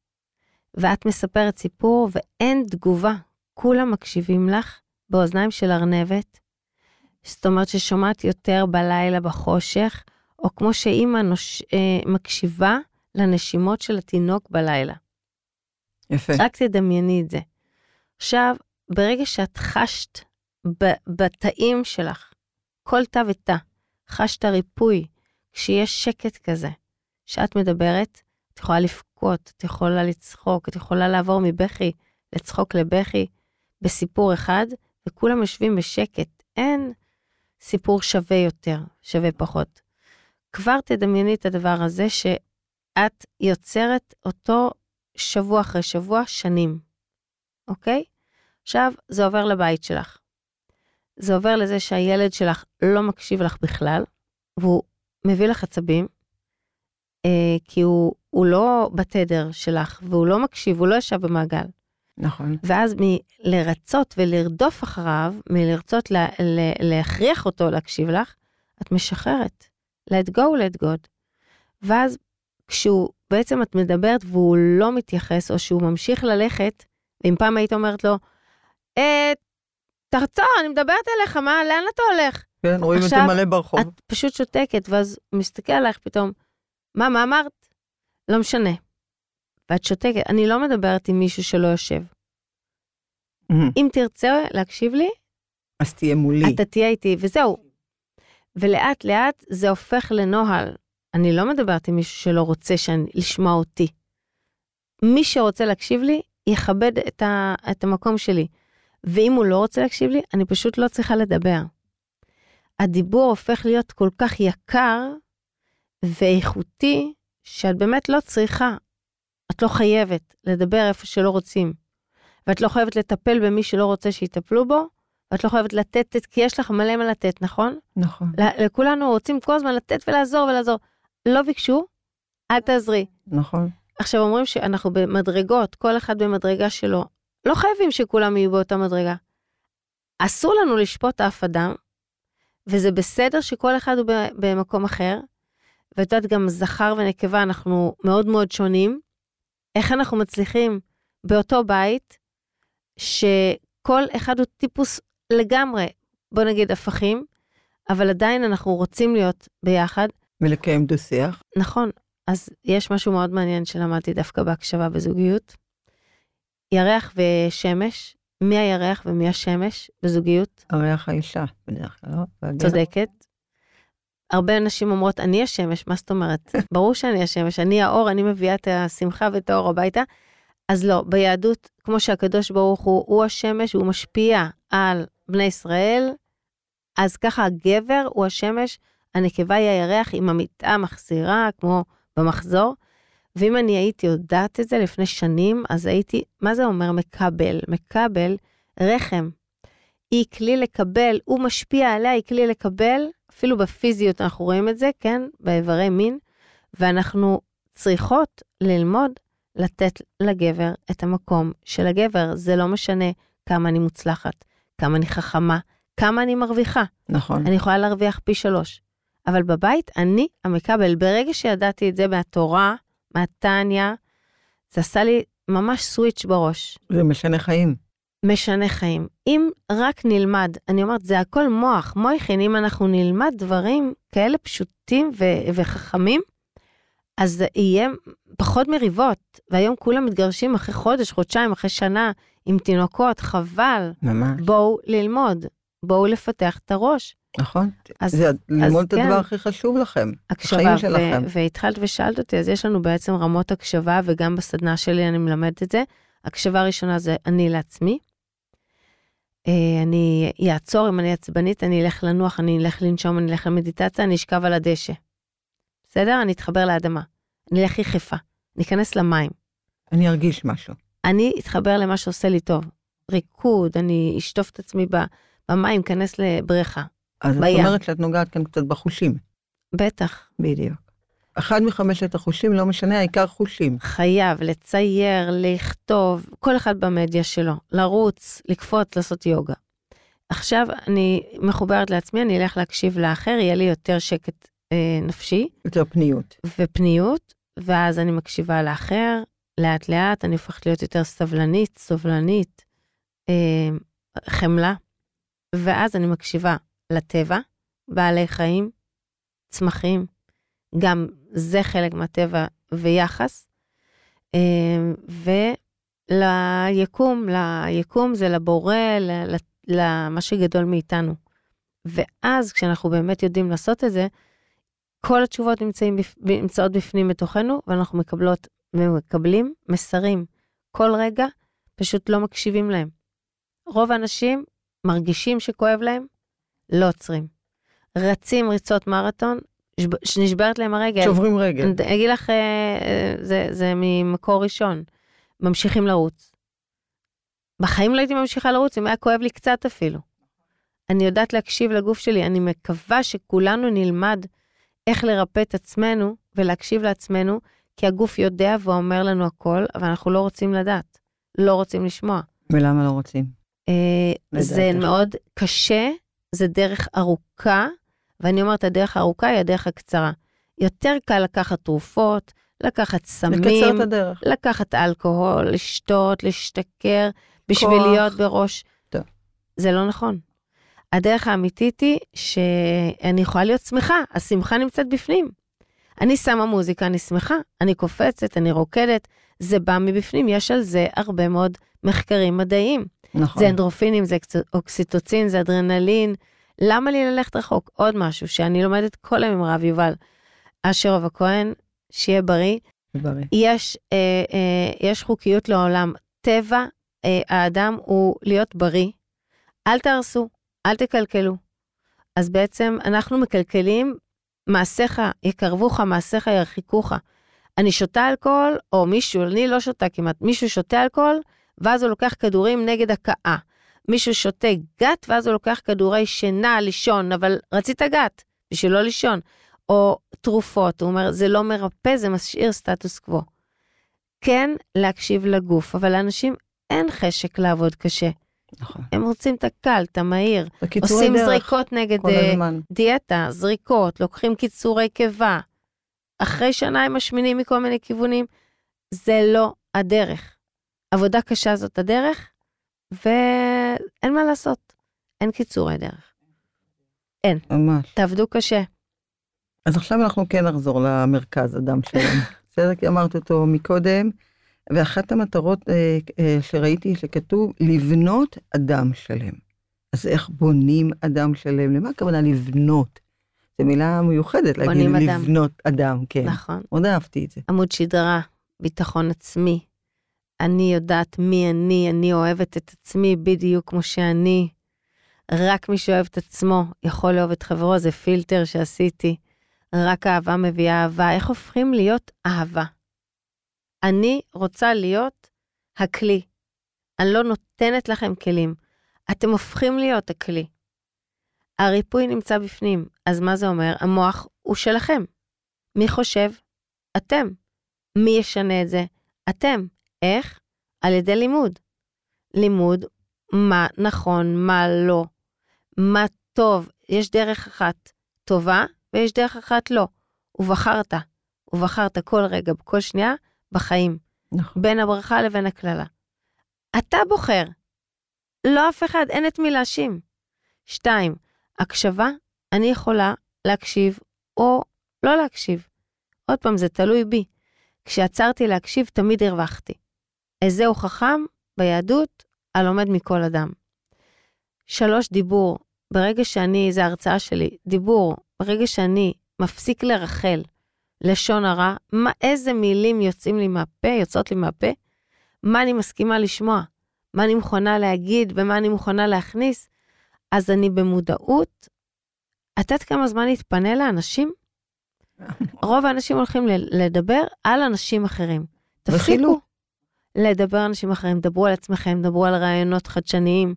ואת מספרת סיפור ואין תגובה, כולם מקשיבים לך באוזניים של ארנבת. זאת אומרת ששומעת יותר בלילה בחושך, או כמו שאימא נוש... אה, מקשיבה לנשימות של התינוק בלילה. יפה. רק תדמייני את זה. עכשיו, ברגע שאת חשת בתאים שלך, כל תא ותא, חשת ריפוי, כשיש שקט כזה, שאת מדברת, את יכולה לבכות, את יכולה לצחוק, את יכולה לעבור מבכי לצחוק לבכי בסיפור אחד, וכולם יושבים בשקט. אין סיפור שווה יותר, שווה פחות. כבר תדמייני את הדבר הזה שאת יוצרת אותו שבוע אחרי שבוע, שנים, אוקיי? עכשיו, זה עובר לבית שלך. זה עובר לזה שהילד שלך לא מקשיב לך בכלל, והוא מביא לך עצבים, אה, כי הוא, הוא לא בתדר שלך, והוא לא מקשיב, הוא לא ישב במעגל. נכון. ואז מלרצות ולרדוף אחריו, מלרצות לה, לה, להכריח אותו להקשיב לך, את משחררת. let go, let God. ואז כשהוא, בעצם את מדברת והוא לא מתייחס, או שהוא ממשיך ללכת, ואם פעם היית אומרת לו, אה, תחצור, אני מדברת אליך, מה, לאן אתה הולך? כן, רואים את זה עכשיו, מלא ברחוב. את פשוט שותקת, ואז הוא מסתכל עלייך פתאום, מה, מה אמרת? לא משנה. ואת שותקת, אני לא מדברת עם מישהו שלא יושב. אם תרצה להקשיב לי, אז תהיה מולי. אתה תהיה איתי, וזהו. ולאט לאט זה הופך לנוהל. אני לא מדברת עם מישהו שלא רוצה שאני, לשמוע אותי. מי שרוצה להקשיב לי, יכבד את, ה, את המקום שלי. ואם הוא לא רוצה להקשיב לי, אני פשוט לא צריכה לדבר. הדיבור הופך להיות כל כך יקר ואיכותי, שאת באמת לא צריכה. את לא חייבת לדבר איפה שלא רוצים. ואת לא חייבת לטפל במי שלא רוצה שיטפלו בו, ואת לא חייבת לתת, כי יש לך מלא מה לתת, נכון? נכון, לכולנו רוצים כל הזמן לתת ולעזור ולעזור. לא ביקשו, אל תעזרי. נכון. עכשיו אומרים שאנחנו במדרגות, כל אחד במדרגה שלו. לא חייבים שכולם יהיו באותה מדרגה. אסור לנו לשפוט אף אדם, וזה בסדר שכל אחד הוא במקום אחר. ואת יודעת, גם זכר ונקבה, אנחנו מאוד מאוד שונים. איך אנחנו מצליחים באותו בית, כל אחד הוא טיפוס לגמרי, בוא נגיד הפכים, אבל עדיין אנחנו רוצים להיות ביחד. ולקיים דו-שיח. נכון, אז יש משהו מאוד מעניין שלמדתי דווקא בהקשבה בזוגיות. ירח ושמש, מי הירח ומי השמש בזוגיות? הריח האישה, בדרך כלל, לא? צודקת. הרבה נשים אומרות, אני השמש, מה זאת אומרת? *laughs* ברור שאני השמש, אני האור, אני מביאה את השמחה ואת האור הביתה. אז לא, ביהדות, כמו שהקדוש ברוך הוא, הוא השמש, הוא משפיע על בני ישראל, אז ככה הגבר הוא השמש, הנקבה היא הירח עם המיטה מחזירה, כמו במחזור. ואם אני הייתי יודעת את זה לפני שנים, אז הייתי, מה זה אומר מקבל? מקבל רחם. היא כלי לקבל, הוא משפיע עליה, היא כלי לקבל, אפילו בפיזיות אנחנו רואים את זה, כן? באיברי מין, ואנחנו צריכות ללמוד לתת לגבר את המקום של הגבר. זה לא משנה כמה אני מוצלחת, כמה אני חכמה, כמה אני מרוויחה. נכון. אני יכולה להרוויח פי שלוש. אבל בבית, אני המקבל. ברגע שידעתי את זה מהתורה, מהטניה, זה עשה לי ממש סוויץ' בראש. זה משנה חיים. משנה חיים. אם רק נלמד, אני אומרת, זה הכל מוח, מויכין, אם אנחנו נלמד דברים כאלה פשוטים ו- וחכמים, אז יהיה פחות מריבות. והיום כולם מתגרשים אחרי חודש, חודשיים, אחרי שנה, עם תינוקות, חבל. ממש. בואו ללמוד, בואו לפתח את הראש. נכון. אז- זה ללמוד את כן. הדבר הכי חשוב לכם. הקשבה, החיים שלכם. והתחלת ושאלת אותי, אז יש לנו בעצם רמות הקשבה, וגם בסדנה שלי אני מלמדת את זה. הקשבה ראשונה זה אני לעצמי. אה, אני אעצור, אם אני עצבנית, אני אלך לנוח, אני אלך לנשום, אני אלך למדיטציה, אני אשכב על הדשא. בסדר? אני אתחבר לאדמה. אני אלך יחפה. אני אכנס למים. אני ארגיש משהו. אני אתחבר למה שעושה לי טוב. ריקוד, אני אשטוף את עצמי במים, אכנס לבריכה. אז את בים. אומרת שאת נוגעת כאן קצת בחושים. בטח. בדיוק. אחד מחמשת החושים, לא משנה, העיקר חושים. חייב לצייר, לכתוב, כל אחד במדיה שלו, לרוץ, לקפוץ, לעשות יוגה. עכשיו אני מחוברת לעצמי, אני אלך להקשיב לאחר, יהיה לי יותר שקט אה, נפשי יותר פניות. ופניות, ואז אני מקשיבה לאחר, לאט לאט, אני הופכת להיות יותר סבלנית, סובלנית, אה, חמלה, ואז אני מקשיבה לטבע, בעלי חיים, צמחים, גם זה חלק מהטבע ויחס, אה, וליקום, ליקום זה לבורא, למה שגדול מאיתנו. ואז כשאנחנו באמת יודעים לעשות את זה, כל התשובות נמצאים, נמצאות בפנים בתוכנו, ואנחנו מקבלות ומקבלים מסרים. כל רגע פשוט לא מקשיבים להם. רוב האנשים מרגישים שכואב להם, לא עוצרים. רצים ריצות מרתון, שנשברת להם הרגל. שוברים רגל. אני אגיד לך, אה, אה, זה, זה ממקור ראשון. ממשיכים לרוץ. בחיים לא הייתי ממשיכה לרוץ, אם היה כואב לי קצת אפילו. אני יודעת להקשיב לגוף שלי, אני מקווה שכולנו נלמד איך לרפא את עצמנו ולהקשיב לעצמנו, כי הגוף יודע ואומר לנו הכל, אבל אנחנו לא רוצים לדעת, לא רוצים לשמוע. ולמה לא רוצים? אה, זה. מאוד קשה, זה דרך ארוכה, ואני אומרת, הדרך הארוכה היא הדרך הקצרה. יותר קל לקחת תרופות, לקחת סמים. לקחת אלכוהול, לשתות, להשתכר, בשביל כוח. להיות בראש. טוב. זה לא נכון. הדרך האמיתית היא שאני יכולה להיות שמחה, השמחה נמצאת בפנים. אני שמה מוזיקה, אני שמחה, אני קופצת, אני רוקדת, זה בא מבפנים, יש על זה הרבה מאוד מחקרים מדעיים. נכון. זה אנדרופינים, זה אוקסיטוצין, זה אדרנלין. למה לי ללכת רחוק? עוד משהו שאני לומדת כל היום עם הרב יובל אשרוב הכהן, שיהיה בריא. בריא. יש, אה, אה, יש חוקיות לעולם. טבע אה, האדם הוא להיות בריא. אל תהרסו, אל תקלקלו. אז בעצם אנחנו מקלקלים, מעשיך יקרבוך, מעשיך ירחיקוך. אני שותה אלכוהול, או מישהו, אני לא שותה כמעט, מישהו שותה אלכוהול, ואז הוא לוקח כדורים נגד הכאה. מישהו שותה גת, ואז הוא לוקח כדורי שינה, לישון, אבל רצית גת, בשביל לא לישון. או תרופות, הוא אומר, זה לא מרפא, זה משאיר סטטוס קוו. כן, להקשיב לגוף, אבל לאנשים אין חשק לעבוד קשה. נכון. הם רוצים את הקל, את המהיר. עושים דרך. זריקות נגד אה. דיאטה, זריקות, לוקחים קיצורי קיבה. אחרי שנה הם משמינים מכל מיני כיוונים. זה לא הדרך. עבודה קשה זאת הדרך, אין מה לעשות. אין קיצורי דרך. ממש. תעבדו קשה. אז עכשיו אנחנו כן נחזור למרכז אדם שלנו. *laughs* בסדר? כי אמרת אותו מקודם, ואחת המטרות אה, אה, שראיתי שכתוב לבנות אדם שלם. אז איך בונים אדם שלם? למה הכוונה לבנות? זו מילה מיוחדת להגיד אדם. לבנות אדם, כן. נכון. מאוד אהבתי את זה. עמוד שדרה, ביטחון עצמי. אני יודעת מי אני, אני אוהבת את עצמי בדיוק כמו שאני. רק מי שאוהב את עצמו יכול לאהוב את חברו, זה פילטר שעשיתי. רק אהבה מביאה אהבה. איך הופכים להיות אהבה? אני רוצה להיות הכלי. אני לא נותנת לכם כלים. אתם הופכים להיות הכלי. הריפוי נמצא בפנים, אז מה זה אומר? המוח הוא שלכם. מי חושב? אתם. מי ישנה את זה? אתם. איך? על ידי לימוד. לימוד מה נכון, מה לא, מה טוב. יש דרך אחת טובה ויש דרך אחת לא. ובחרת, ובחרת כל רגע, בכל שנייה, בחיים. נכון. בין הברכה לבין הקללה. אתה בוחר. לא אף אחד, אין את מי להאשים. שתיים, הקשבה, אני יכולה להקשיב או לא להקשיב. עוד פעם, זה תלוי בי. כשעצרתי להקשיב, תמיד הרווחתי. איזהו חכם ביהדות, הלומד מכל אדם. שלוש, דיבור. ברגע שאני, זו ההרצאה שלי, דיבור, ברגע שאני מפסיק לרחל, לשון הרע, מה, איזה מילים יוצאים לי מהפה, יוצאות לי מהפה, מה אני מסכימה לשמוע, מה אני מוכנה להגיד ומה אני מוכנה להכניס, אז אני במודעות. את יודעת כמה זמן להתפנה לאנשים? *laughs* רוב האנשים הולכים לדבר על אנשים אחרים. תפסיקו. לדבר על אנשים אחרים, דברו על עצמכם, דברו על רעיונות חדשניים.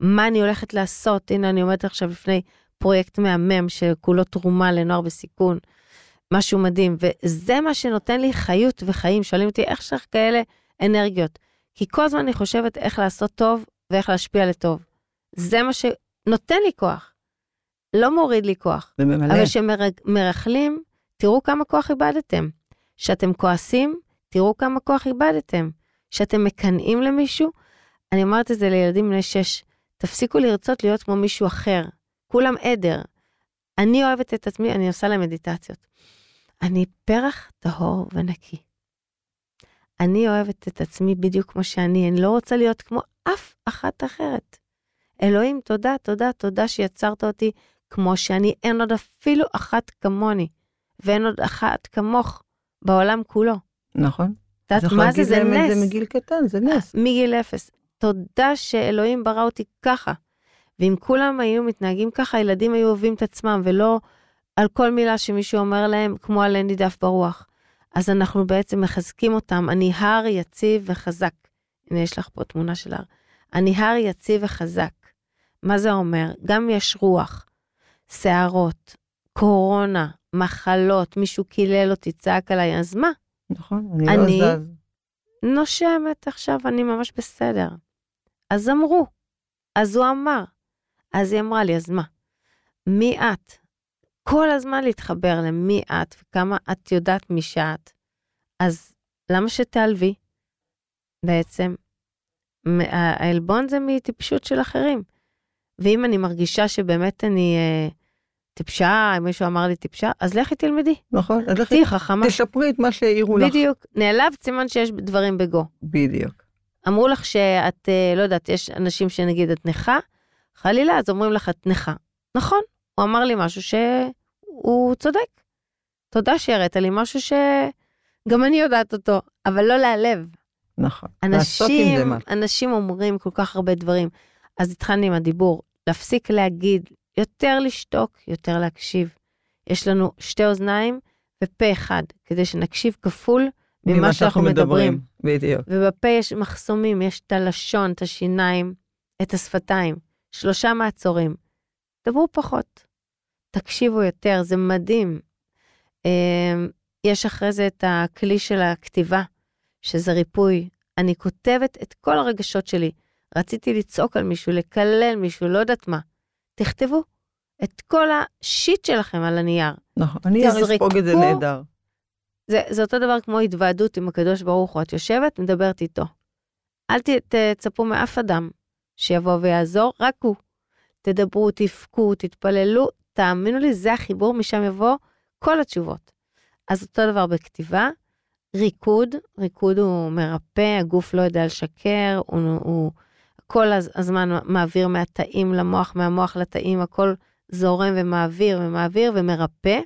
מה אני הולכת לעשות? הנה, אני עומדת עכשיו לפני פרויקט מהמם שכולו תרומה לנוער בסיכון. משהו מדהים, וזה מה שנותן לי חיות וחיים. שואלים אותי, איך יש לך כאלה אנרגיות? כי כל הזמן אני חושבת איך לעשות טוב ואיך להשפיע לטוב. זה מה שנותן לי כוח. לא מוריד לי כוח. זה ממלא. אבל כשמרכלים, תראו כמה כוח איבדתם. כשאתם כועסים, תראו כמה כוח איבדתם. כשאתם מקנאים למישהו, אני אומרת את זה לילדים בני שש, תפסיקו לרצות להיות כמו מישהו אחר. כולם עדר. אני אוהבת את עצמי, אני עושה להם מדיטציות. אני פרח טהור ונקי. אני אוהבת את עצמי בדיוק כמו שאני, אני לא רוצה להיות כמו אף אחת אחרת. אלוהים, תודה, תודה, תודה שיצרת אותי כמו שאני, אין עוד אפילו אחת כמוני, ואין עוד אחת כמוך בעולם כולו. נכון. את יודעת מה זה? זה נס. זה מגיל קטן, זה נס. מגיל אפס. תודה שאלוהים ברא אותי ככה. ואם כולם היו מתנהגים ככה, הילדים היו אוהבים את עצמם, ולא על כל מילה שמישהו אומר להם, כמו על אין לי דף ברוח. אז אנחנו בעצם מחזקים אותם. אני הר יציב וחזק. הנה, יש לך פה תמונה של הר. אני הר יציב וחזק. מה זה אומר? גם יש רוח, שערות, קורונה, מחלות, מישהו קילל אותי, צעק עליי, אז מה? נכון, אני אני- לא זז. נושמת עכשיו, אני ממש בסדר. אז אמרו, אז הוא אמר. אז היא אמרה לי, אז מה? מי את? כל הזמן להתחבר למי את וכמה את יודעת מי שאת. אז למה שתעלבי? בעצם, העלבון זה מטיפשות של אחרים. ואם אני מרגישה שבאמת אני אה, טיפשה, אם מישהו אמר לי טיפשה, אז לכי תלמדי. נכון, אז לכי תהיי חכמה. תשפרי את מה שהעירו לך. בדיוק. נעלבת, סימן שיש דברים בגו. בדיוק. אמרו לך שאת, אה, לא יודעת, יש אנשים שנגיד את נכה, חלילה, אז אומרים לך את נכה. נכון, הוא אמר לי משהו שהוא צודק. תודה שהראית לי משהו שגם אני יודעת אותו, אבל לא להיעלב. נכון. לעשות עם אנשים, זה משהו. אנשים אומרים כל כך הרבה דברים. אז התחלנו עם הדיבור, להפסיק להגיד, יותר לשתוק, יותר להקשיב. יש לנו שתי אוזניים ופה אחד, כדי שנקשיב כפול ממה שאנחנו מדברים. בדיוק. ובפה יש מחסומים, יש את הלשון, את השיניים, את השפתיים. שלושה מעצורים. דברו פחות, תקשיבו יותר, זה מדהים. אמ, יש אחרי זה את הכלי של הכתיבה, שזה ריפוי. אני כותבת את כל הרגשות שלי. רציתי לצעוק על מישהו, לקלל מישהו, לא יודעת מה. תכתבו את כל השיט שלכם על הנייר. נכון. אני אספוג את זה. נהדר. זה, זה אותו דבר כמו התוועדות עם הקדוש ברוך הוא. את יושבת, מדברת איתו. אל ת- תצפו מאף אדם שיבוא ויעזור, רק הוא. תדברו, תבכו, תתפללו, תאמינו לי, זה החיבור, משם יבוא כל התשובות. אז אותו דבר בכתיבה, ריקוד, ריקוד הוא מרפא, הגוף לא יודע לשקר, הוא, הוא כל הזמן מעביר מהתאים למוח, מהמוח לתאים, הכל זורם ומעביר ומעביר ומרפא.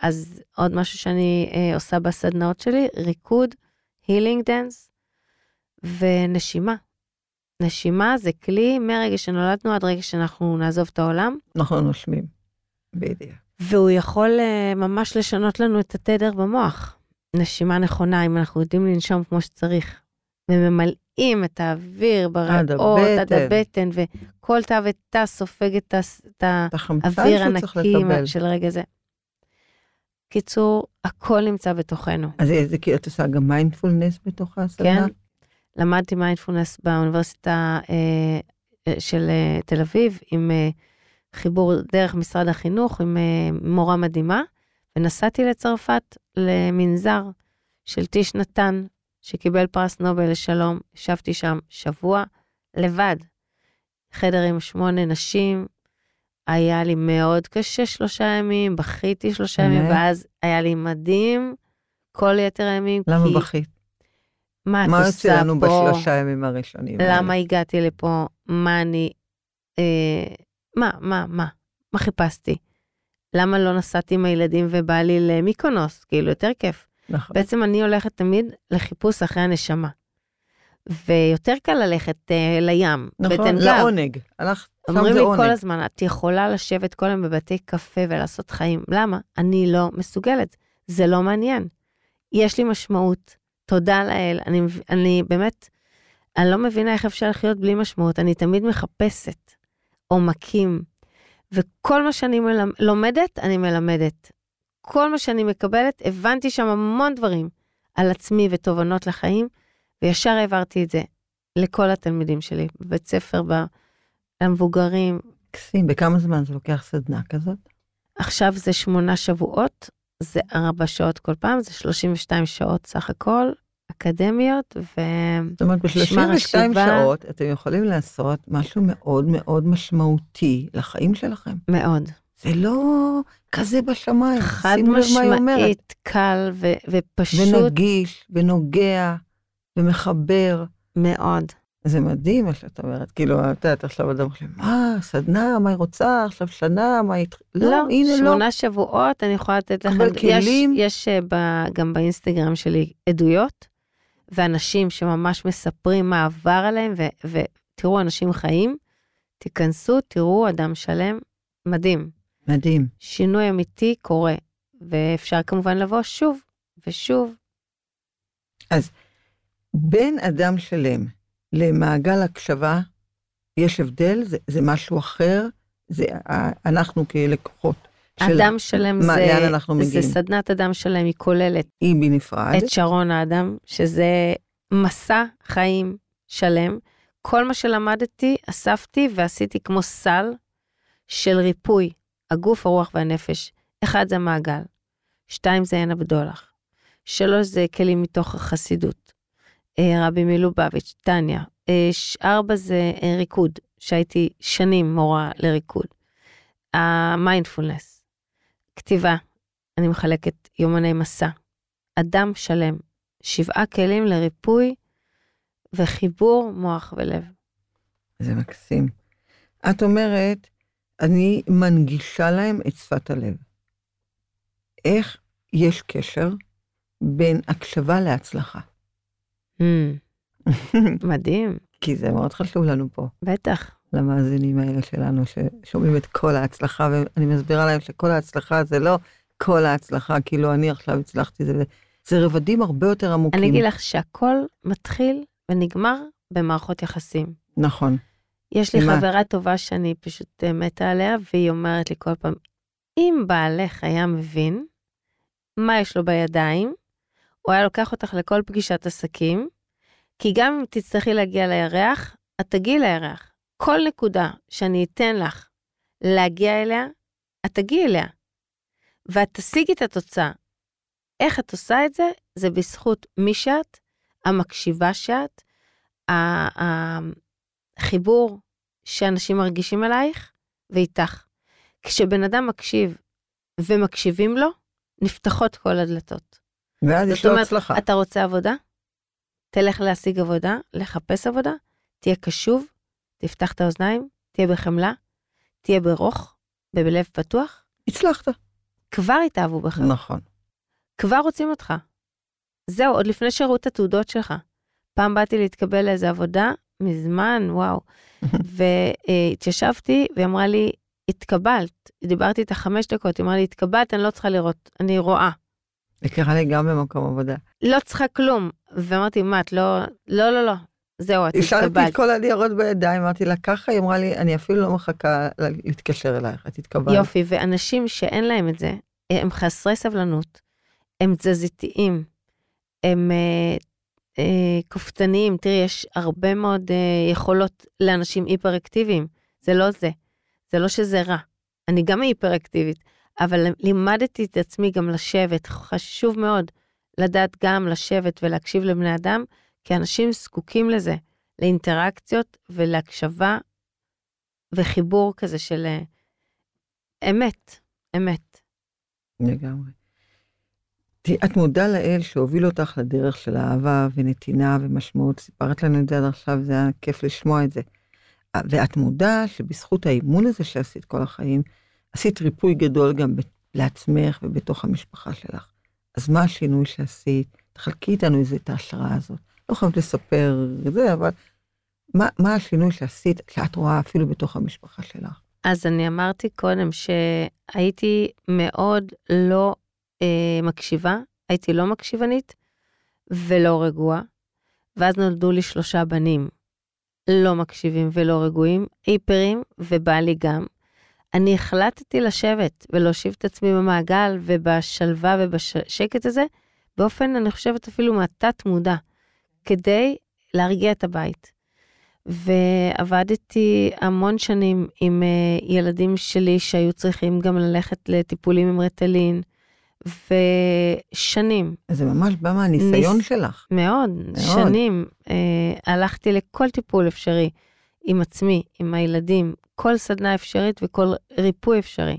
אז עוד משהו שאני אה, עושה בסדנאות שלי, ריקוד, healing dance ונשימה. נשימה זה כלי מרגע שנולדנו עד רגע שאנחנו נעזוב את העולם. אנחנו נושמים, בדיוק. והוא יכול אה, ממש לשנות לנו את התדר במוח. נשימה נכונה, אם אנחנו יודעים לנשום כמו שצריך, וממלאים את האוויר בריאות עד הבטן, וכל תא ותא סופג את, האוויר הנקי של רגע זה. קיצור, הכל נמצא בתוכנו. אז זה כאילו את עושה גם מיינדפולנס בתוך הסדנה? כן, למדתי מיינדפולנס באוניברסיטה אה, אה, של אה, תל אביב, עם אה, חיבור דרך משרד החינוך, עם אה, מורה מדהימה, ונסעתי לצרפת למנזר של טיש נתן, שקיבל פרס נובל לשלום. ישבתי שם שבוע לבד, חדר עם שמונה נשים, היה לי מאוד קשה שלושה ימים, בכיתי שלושה ימים, ואז היה לי מדהים כל יתר הימים. למה כי... בכית? מה את עושה פה? מה יוצא לנו בשלושה ימים הראשונים? למה האלה? הגעתי לפה? מה אני... אה, מה, מה, מה? מה חיפשתי? למה לא נסעתי עם הילדים ובעלי למיקונוס? כאילו, יותר כיף. נכון. בעצם אני הולכת תמיד לחיפוש אחרי הנשמה. ויותר קל ללכת uh, לים, נכון, בטן גב. נכון, לעונג. הלכת, שם זה עונג. אומרים לי כל הזמן, את יכולה לשבת כל היום בבתי קפה ולעשות חיים. למה? אני לא מסוגלת. זה לא מעניין. יש לי משמעות, תודה לאל. אני, אני באמת, אני לא מבינה איך אפשר לחיות בלי משמעות. אני תמיד מחפשת עומקים, וכל מה שאני מלמד, לומדת, אני מלמדת. כל מה שאני מקבלת, הבנתי שם המון דברים על עצמי ותובנות לחיים. וישר העברתי את זה לכל התלמידים שלי, בבית ספר, למבוגרים. מקסים, בכמה זמן זה לוקח סדנה כזאת? עכשיו זה שמונה שבועות, זה ארבע שעות כל פעם, זה 32 שעות סך הכל, אקדמיות, ו... זאת אומרת, ב-32 שעות אתם יכולים לעשות משהו מאוד מאוד משמעותי לחיים שלכם. מאוד. זה לא כזה בשמיים. חד משמעית, קל ו- ופשוט. ונגיש, ונוגע. ומחבר. מאוד. זה מדהים מה שאת אומרת, כאילו, את יודעת, עכשיו אדם חושב, מה, סדנה, מה היא רוצה, עכשיו שנה, מה היא... לא, לא הנה לא. שמונה שבועות, אני יכולה לתת לכם... אבל כלים... יש, יש אה, ב, גם באינסטגרם שלי עדויות, ואנשים שממש מספרים מה עבר עליהם, ו, ותראו, אנשים חיים, תיכנסו, תראו אדם שלם, מדהים. מדהים. שינוי אמיתי קורה, ואפשר כמובן לבוא שוב ושוב. אז בין אדם שלם למעגל הקשבה, יש הבדל, זה, זה משהו אחר, זה אנחנו כלקוחות. אדם של, שלם מה, זה, זה סדנת אדם שלם, היא כוללת. היא בנפרד. את שרון האדם, שזה מסע חיים שלם. כל מה שלמדתי, אספתי ועשיתי כמו סל של ריפוי, הגוף, הרוח והנפש. אחד זה מעגל, שתיים זה עין הבדולח, שלוש זה כלים מתוך החסידות, אה, רבי מלובביץ', טניה. אה, ארבע זה אה, ריקוד, שהייתי שנים מורה לריקוד. המיינדפולנס, כתיבה, אני מחלקת יומני מסע. אדם שלם, שבעה כלים לריפוי וחיבור מוח ולב. זה מקסים. את אומרת, אני מנגישה להם את שפת הלב. איך יש קשר בין הקשבה להצלחה? Mm. *laughs* מדהים. כי זה מאוד חשוב לנו פה. בטח. למאזינים האלה שלנו ששומעים את כל ההצלחה, ואני מסבירה להם שכל ההצלחה זה לא כל ההצלחה, כאילו אני עכשיו הצלחתי, זה, זה רבדים הרבה יותר עמוקים. אני אגיד לך שהכל מתחיל ונגמר במערכות יחסים. נכון. יש לי מה? חברה טובה שאני פשוט אה, מתה עליה, והיא אומרת לי כל פעם, אם בעלך היה מבין מה יש לו בידיים, הוא היה לוקח אותך לכל פגישת עסקים, כי גם אם תצטרכי להגיע לירח, את תגיעי לירח. כל נקודה שאני אתן לך להגיע אליה, את תגיעי אליה. ואת תשיגי את התוצאה. איך את עושה את זה? זה בזכות מי שאת, המקשיבה שאת, חיבור שאנשים מרגישים עלייך ואיתך. כשבן אדם מקשיב ומקשיבים לו, נפתחות כל הדלתות. ואז יש לו אומרת, הצלחה. אתה רוצה עבודה? תלך להשיג עבודה, לחפש עבודה, תהיה קשוב, תפתח את האוזניים, תהיה בחמלה, תהיה ברוך, בלב פתוח, הצלחת. כבר יתאהבו בך, נכון. כבר רוצים אותך. זהו, עוד לפני שראו את התעודות שלך. פעם באתי להתקבל לאיזה עבודה, מזמן, וואו. *laughs* והתיישבתי, והיא אמרה לי, התקבלת. דיברתי איתה חמש דקות, היא אמרה לי, התקבלת, אני לא צריכה לראות, אני רואה. זה קרה לי גם במקום עבודה. לא צריכה כלום. ואמרתי, מה, את לא, לא, לא, לא, זהו, את השארתי התקבלת. את כל הניירות בידיים, אמרתי לה ככה, היא אמרה לי, אני אפילו לא מחכה לה- להתקשר אלייך, את התקבלת. יופי, ואנשים שאין להם את זה, הם חסרי סבלנות, הם תזזיתיים, הם אה, אה, כופתניים. תראי, יש הרבה מאוד אה, יכולות לאנשים היפראקטיביים, זה לא זה. זה לא שזה רע. אני גם היפראקטיבית, אבל לימדתי את עצמי גם לשבת, חשוב מאוד לדעת גם לשבת ולהקשיב לבני אדם, כי אנשים זקוקים לזה, לאינטראקציות ולהקשבה וחיבור כזה של אה, אמת, אמת. לגמרי. את מודה לאל שהוביל אותך לדרך של אהבה ונתינה ומשמעות, סיפרת לנו את זה עד עכשיו, זה היה כיף לשמוע את זה. ואת מודה שבזכות האימון הזה שעשית כל החיים, עשית ריפוי גדול גם לעצמך ובתוך המשפחה שלך. אז מה השינוי שעשית? תחלקי איתנו איזה את ההשראה הזאת. לא חייבת לספר את זה, אבל מה, מה השינוי שעשית, שאת רואה אפילו בתוך המשפחה שלך? אז אני אמרתי קודם שהייתי מאוד לא אה, מקשיבה, הייתי לא מקשיבנית ולא רגועה, ואז נולדו לי שלושה בנים לא מקשיבים ולא רגועים, היפרים ובעלי גם. אני החלטתי לשבת ולהושיב את עצמי במעגל ובשלווה ובשקט הזה, באופן, אני חושבת, אפילו מהתת מודע, כדי להרגיע את הבית. ועבדתי המון שנים עם uh, ילדים שלי שהיו צריכים גם ללכת לטיפולים עם רטלין, ושנים, זה ממש בא מהניסיון ניס- שלך. מאוד, מאוד. שנים, uh, הלכתי לכל טיפול אפשרי, עם עצמי, עם הילדים, כל סדנה אפשרית וכל ריפוי אפשרי.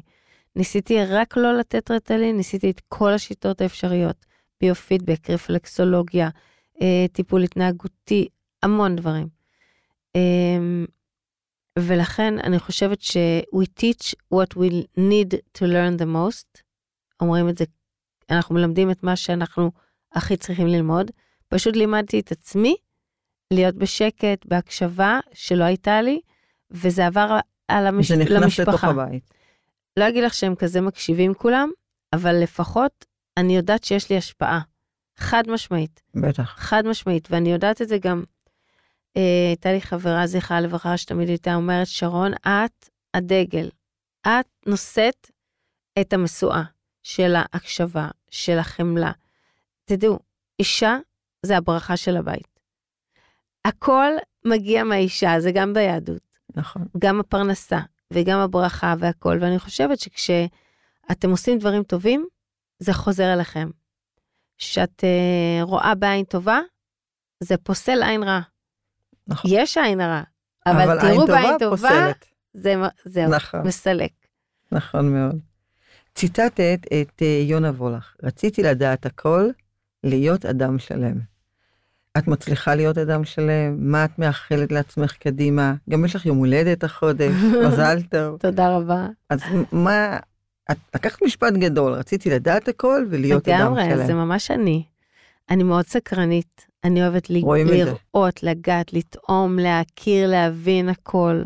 ניסיתי רק לא לתת רטלין, ניסיתי את כל השיטות האפשריות, ביופידבק, רפלקסולוגיה, uh, טיפול התנהגותי, המון דברים. Um, ולכן אני חושבת ש- we teach what we need to learn the most. אומרים את זה, אנחנו מלמדים את מה שאנחנו הכי צריכים ללמוד. פשוט לימדתי את עצמי להיות בשקט, בהקשבה שלא הייתה לי, וזה עבר על המש... זה נכנס למשפחה. לתוך הבית. לא אגיד לך שהם כזה מקשיבים כולם, אבל לפחות אני יודעת שיש לי השפעה. חד משמעית. בטח. חד משמעית, ואני יודעת את זה גם. אה, הייתה לי חברה, זכרה לברכה, שתמיד הייתה אומרת, שרון, את הדגל. את נושאת את המשואה של ההקשבה, של החמלה. תדעו, אישה זה הברכה של הבית. הכל מגיע מהאישה, זה גם ביהדות. נכון. גם הפרנסה וגם הברכה והכל, ואני חושבת שכשאתם עושים דברים טובים, זה חוזר אליכם. כשאת uh, רואה בעין טובה, זה פוסל עין רע. נכון. יש עין רע, אבל, אבל עין תראו טובה בעין טובה, פוסלת. זה, זהו, נכון. מסלק. נכון מאוד. ציטטת את אה, יונה וולך, רציתי לדעת הכל, להיות אדם שלם. את מצליחה להיות אדם שלם? מה את מאחלת לעצמך קדימה? גם יש לך יום הולדת החודש, *laughs* מזל טוב. תודה רבה. אז מה, את לקחת משפט גדול, רציתי לדעת הכל ולהיות אדם לגמרי, שלם. זה ממש אני. אני מאוד סקרנית, אני אוהבת. לראות, לגעת, לטעום, להכיר, להבין הכל.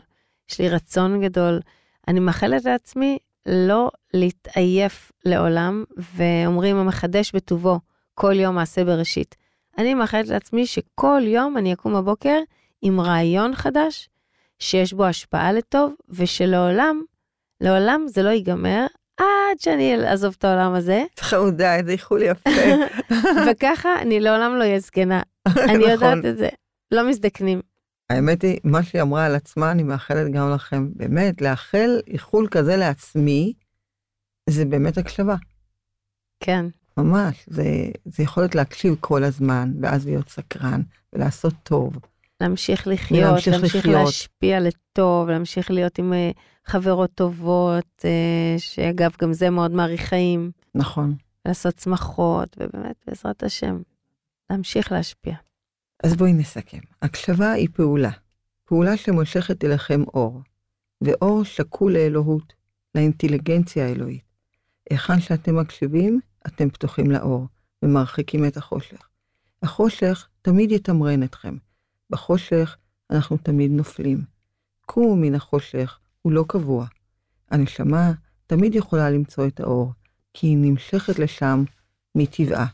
יש לי רצון גדול. אני מאחלת לעצמי לא להתעייף לעולם, ואומרים המחדש בטובו, כל יום מעשה בראשית. אני מאחלת לעצמי שכל יום אני אקום בבוקר עם רעיון חדש, שיש בו השפעה לטוב, ושלעולם, לעולם זה לא ייגמר עד שאני אעזוב את העולם הזה, חמודה, איזה איחול יפה. *laughs* וככה אני לעולם לא אהיה זקנה. *laughs* אני נכון. יודעת את זה. לא מזדקנים. האמת היא, מה שהיא אמרה על עצמה, אני מאחלת גם לכם. באמת, לאחל איחול כזה לעצמי, זה באמת הקשבה. כן, ממש. זה, זה יכולת להקשיב כל הזמן, ואז להיות סקרן, ולעשות טוב. להמשיך לחיות, להמשיך להמשיך לחיות. להשפיע לטוב, להמשיך להיות עם אה, חברות טובות, אה, שאגב, גם זה מאוד מאריך חיים, נכון. לעשות צמחות, ובאמת, בעזרת השם, להמשיך להשפיע. אז בואי נסכם. הקשבה היא פעולה. פעולה שמושכת אליכם אור. ואור שקול לאלוהות, לאינטליגנציה האלוהית. היכן שאתם מקשיבים, אתם פתוחים לאור, ומרחיקים את החושך. החושך תמיד יתמרן אתכם. בחושך אנחנו תמיד נופלים. קומו מן החושך, הוא לא קבוע. הנשמה תמיד יכולה למצוא את האור, כי היא נמשכת לשם מטבעה.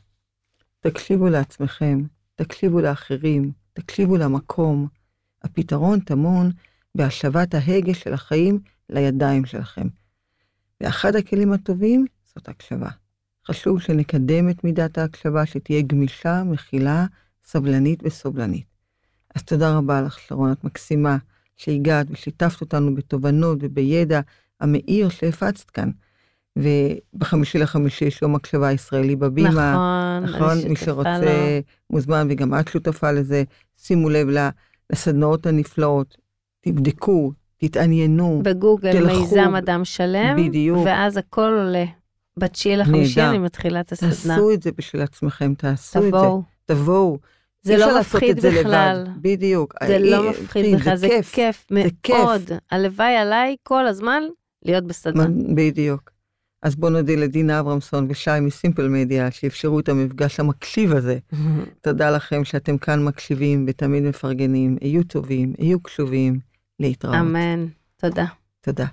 תקשיבו לעצמכם, תקשיבו לאחרים, תקשיבו למקום. הפתרון טמון בהשבת ההגה של החיים לידיים שלכם. ואחד הכלים הטובים זאת הקשבה. חשוב שנקדם את מידת ההקשבה, שתהיה גמישה, מכילה, סבלנית וסובלנית. אז תודה רבה לך, שרון, את מקסימה שהגעת ושיתפת אותנו בתובנות ובידע המאיר שהפצת כאן. ובחמישי לחמישי יש יום הקשבה ישראלי בבימה. נכון, נכון, מי שרוצה לו. מוזמן, וגם את שותפה לזה. שימו לב לסדנאות הנפלאות, תבדקו, תתעניינו. בגוגל תלכו, מיזם אדם שלם, בדיוק. ואז הכל עולה. בתשיעי לחמישי. אני מתחילה את הסדנה. תעשו את זה בשביל עצמכם, תעשו את זה. תבואו. תבואו. זה אי לא מפחיד זה בכלל. לבד. בדיוק. זה אי- לא מפחיד כן, בכלל, זה כיף. כיף זה כיף. מאוד. הלוואי עליי כל הזמן להיות בסדנה. בדיוק. אז בואו נודה לדינה אברמסון ושי מסימפל מדיה שאפשרו את המפגש המקשיב הזה. *laughs* תודה לכם שאתם כאן מקשיבים ותמיד מפרגנים. היו טובים, היו קשובים. להתראות. אמן. תודה. תודה.